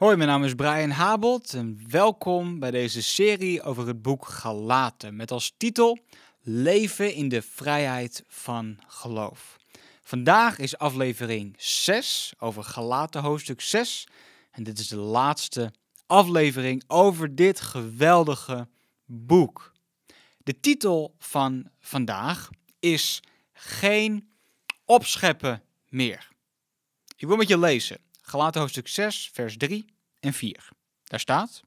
Hoi, mijn naam is Brian Habelt en welkom bij deze serie over het boek Galaten met als titel Leven in de vrijheid van geloof. Vandaag is aflevering 6 over Galaten hoofdstuk 6 en dit is de laatste aflevering over dit geweldige boek. De titel van vandaag is Geen opscheppen meer. Ik wil met je lezen. Galaten hoofdstuk 6, vers 3 en 4. Daar staat: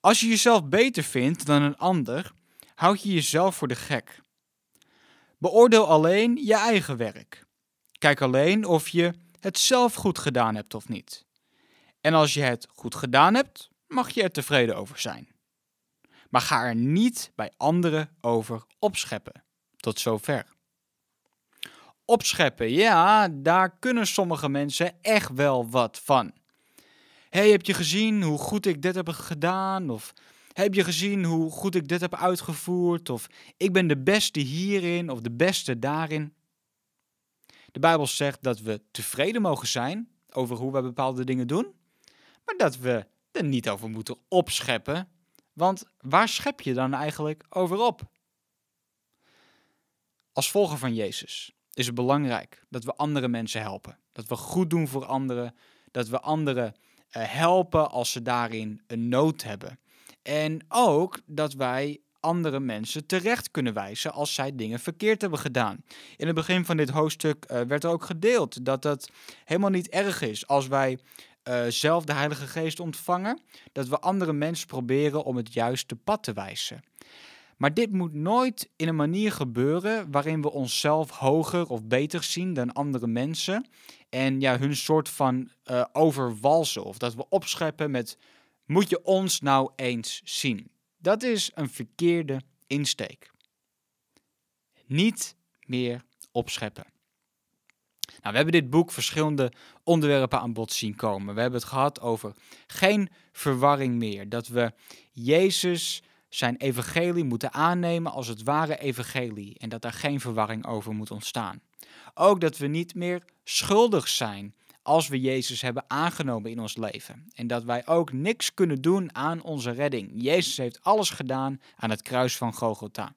Als je jezelf beter vindt dan een ander, houd je jezelf voor de gek. Beoordeel alleen je eigen werk. Kijk alleen of je het zelf goed gedaan hebt of niet. En als je het goed gedaan hebt, mag je er tevreden over zijn. Maar ga er niet bij anderen over opscheppen. Tot zover. Opscheppen, ja, daar kunnen sommige mensen echt wel wat van. hey, heb je gezien hoe goed ik dit heb gedaan? Of heb je gezien hoe goed ik dit heb uitgevoerd? Of ik ben de beste hierin of de beste daarin. De Bijbel zegt dat we tevreden mogen zijn over hoe we bepaalde dingen doen, maar dat we er niet over moeten opscheppen. Want waar schep je dan eigenlijk over op? Als volger van Jezus is het belangrijk dat we andere mensen helpen. Dat we goed doen voor anderen. Dat we anderen uh, helpen als ze daarin een nood hebben. En ook dat wij andere mensen terecht kunnen wijzen als zij dingen verkeerd hebben gedaan. In het begin van dit hoofdstuk uh, werd er ook gedeeld dat het helemaal niet erg is als wij uh, zelf de Heilige Geest ontvangen, dat we andere mensen proberen om het juiste pad te wijzen. Maar dit moet nooit in een manier gebeuren waarin we onszelf hoger of beter zien dan andere mensen en ja, hun soort van uh, overwalsen of dat we opscheppen met moet je ons nou eens zien. Dat is een verkeerde insteek. Niet meer opscheppen. Nou, we hebben dit boek verschillende onderwerpen aan bod zien komen. We hebben het gehad over geen verwarring meer. Dat we Jezus zijn evangelie moeten aannemen als het ware evangelie en dat daar geen verwarring over moet ontstaan. Ook dat we niet meer schuldig zijn als we Jezus hebben aangenomen in ons leven en dat wij ook niks kunnen doen aan onze redding. Jezus heeft alles gedaan aan het kruis van Golgotha.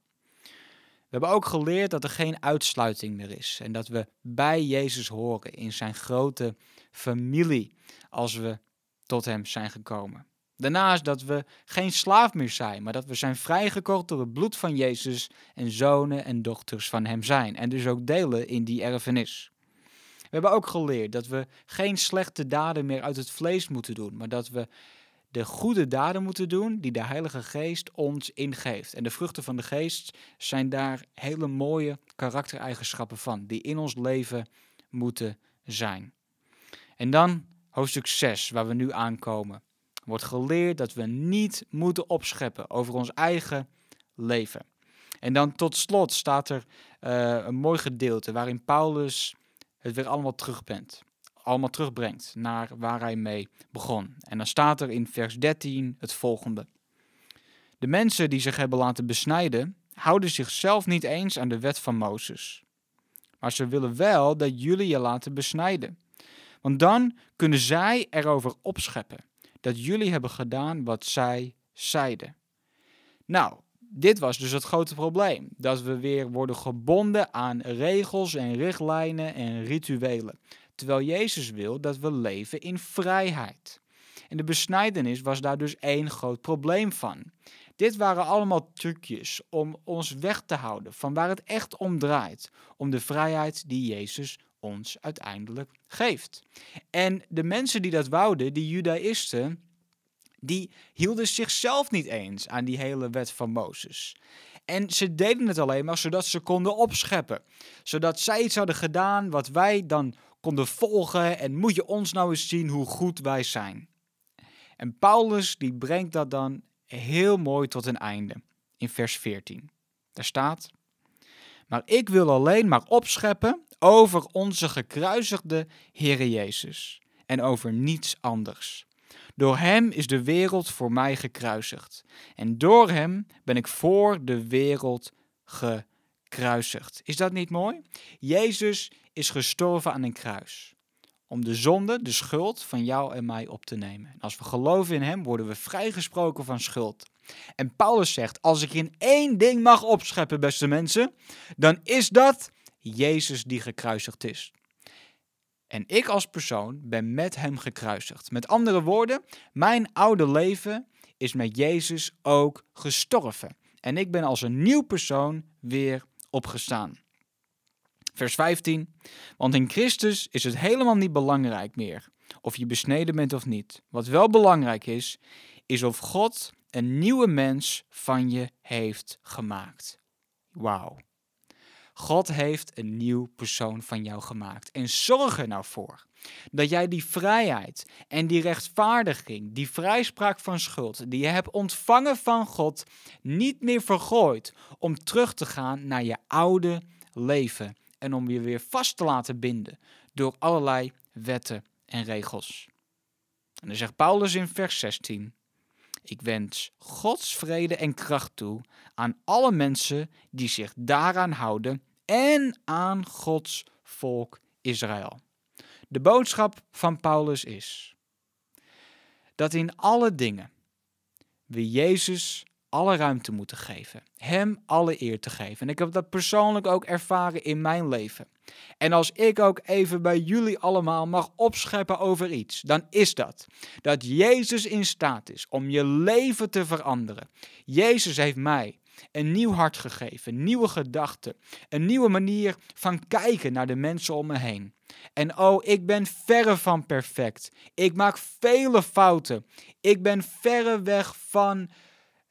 We hebben ook geleerd dat er geen uitsluiting meer is en dat we bij Jezus horen in zijn grote familie als we tot Hem zijn gekomen. Daarnaast dat we geen slaaf meer zijn, maar dat we zijn vrijgekocht door het bloed van Jezus en zonen en dochters van Hem zijn. En dus ook delen in die erfenis. We hebben ook geleerd dat we geen slechte daden meer uit het vlees moeten doen, maar dat we de goede daden moeten doen die de Heilige Geest ons ingeeft. En de vruchten van de Geest zijn daar hele mooie karaktereigenschappen van, die in ons leven moeten zijn. En dan hoofdstuk 6, waar we nu aankomen wordt geleerd dat we niet moeten opscheppen over ons eigen leven. En dan tot slot staat er uh, een mooi gedeelte waarin Paulus het weer allemaal terugbrengt. Allemaal terugbrengt naar waar hij mee begon. En dan staat er in vers 13 het volgende. De mensen die zich hebben laten besnijden, houden zichzelf niet eens aan de wet van Mozes. Maar ze willen wel dat jullie je laten besnijden. Want dan kunnen zij erover opscheppen dat jullie hebben gedaan wat zij zeiden. Nou, dit was dus het grote probleem: dat we weer worden gebonden aan regels en richtlijnen en rituelen. Terwijl Jezus wil dat we leven in vrijheid. En de besnijdenis was daar dus één groot probleem van. Dit waren allemaal trucjes om ons weg te houden van waar het echt om draait: om de vrijheid die Jezus ons uiteindelijk geeft. En de mensen die dat wouden, die Judaïsten, die hielden zichzelf niet eens aan die hele wet van Mozes. En ze deden het alleen maar zodat ze konden opscheppen. Zodat zij iets hadden gedaan wat wij dan konden volgen en moet je ons nou eens zien hoe goed wij zijn. En Paulus die brengt dat dan heel mooi tot een einde in vers 14. Daar staat: Maar ik wil alleen maar opscheppen over onze gekruisigde Heere Jezus en over niets anders. Door Hem is de wereld voor mij gekruisigd en door Hem ben ik voor de wereld gekruisigd. Is dat niet mooi? Jezus is gestorven aan een kruis. om de zonde, de schuld van jou en mij op te nemen. En als we geloven in Hem, worden we vrijgesproken van schuld. En Paulus zegt: Als ik in één ding mag opscheppen, beste mensen, dan is dat Jezus die gekruisigd is. En ik als persoon ben met Hem gekruisigd. Met andere woorden, mijn oude leven is met Jezus ook gestorven. En ik ben als een nieuw persoon weer opgestaan. Vers 15. Want in Christus is het helemaal niet belangrijk meer of je besneden bent of niet. Wat wel belangrijk is, is of God een nieuwe mens van je heeft gemaakt. Wauw. God heeft een nieuw persoon van jou gemaakt. En zorg er nou voor dat jij die vrijheid en die rechtvaardiging, die vrijspraak van schuld, die je hebt ontvangen van God, niet meer vergooit om terug te gaan naar je oude leven en om je weer vast te laten binden door allerlei wetten en regels. En dan zegt Paulus in vers 16: Ik wens Gods vrede en kracht toe aan alle mensen die zich daaraan houden en aan Gods volk Israël. De boodschap van Paulus is dat in alle dingen we Jezus alle ruimte moeten geven. Hem alle eer te geven. En ik heb dat persoonlijk ook ervaren in mijn leven. En als ik ook even bij jullie allemaal mag opscheppen over iets, dan is dat dat Jezus in staat is om je leven te veranderen. Jezus heeft mij een nieuw hart gegeven, nieuwe gedachten, een nieuwe manier van kijken naar de mensen om me heen. En oh, ik ben verre van perfect. Ik maak vele fouten. Ik ben verre weg van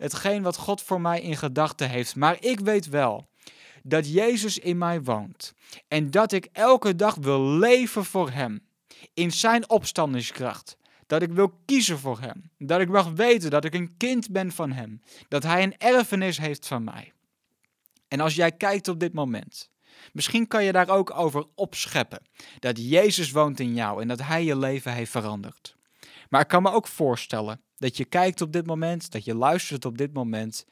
hetgeen wat God voor mij in gedachten heeft. Maar ik weet wel dat Jezus in mij woont en dat ik elke dag wil leven voor Hem. In Zijn opstandingskracht. Dat ik wil kiezen voor Hem. Dat ik mag weten dat ik een kind ben van Hem. Dat Hij een erfenis heeft van mij. En als jij kijkt op dit moment, misschien kan je daar ook over opscheppen. Dat Jezus woont in jou en dat Hij je leven heeft veranderd. Maar ik kan me ook voorstellen dat je kijkt op dit moment, dat je luistert op dit moment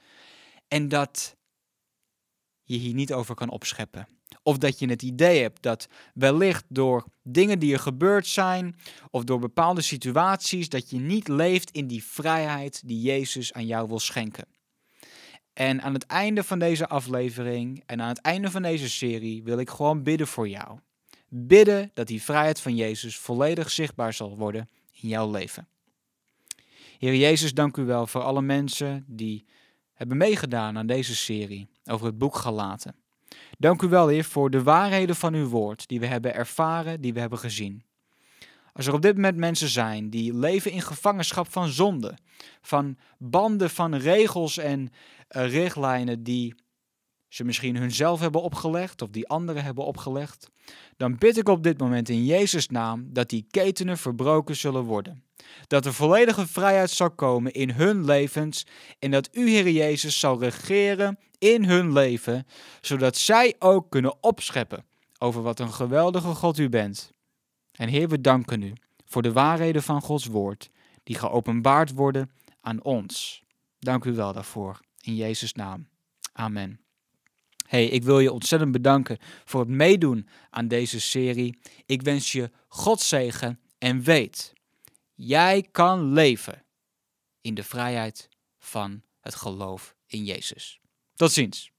en dat je hier niet over kan opscheppen. Of dat je het idee hebt dat wellicht door dingen die er gebeurd zijn of door bepaalde situaties dat je niet leeft in die vrijheid die Jezus aan jou wil schenken. En aan het einde van deze aflevering en aan het einde van deze serie wil ik gewoon bidden voor jou. Bidden dat die vrijheid van Jezus volledig zichtbaar zal worden in jouw leven. Heer Jezus, dank u wel voor alle mensen die hebben meegedaan aan deze serie over het boek Galaten. Dank u wel, Heer, voor de waarheden van uw woord die we hebben ervaren, die we hebben gezien. Als er op dit moment mensen zijn die leven in gevangenschap van zonde, van banden van regels en uh, richtlijnen die ze misschien hunzelf hebben opgelegd of die anderen hebben opgelegd, dan bid ik op dit moment in Jezus' naam dat die ketenen verbroken zullen worden. Dat er volledige vrijheid zal komen in hun levens en dat u, Heer Jezus, zal regeren in hun leven, zodat zij ook kunnen opscheppen over wat een geweldige God u bent. En Heer, we danken u voor de waarheden van Gods woord, die geopenbaard worden aan ons. Dank u wel daarvoor. In Jezus' naam. Amen. Hey, ik wil je ontzettend bedanken voor het meedoen aan deze serie. Ik wens je God zegen en weet, jij kan leven in de vrijheid van het geloof in Jezus. Tot ziens.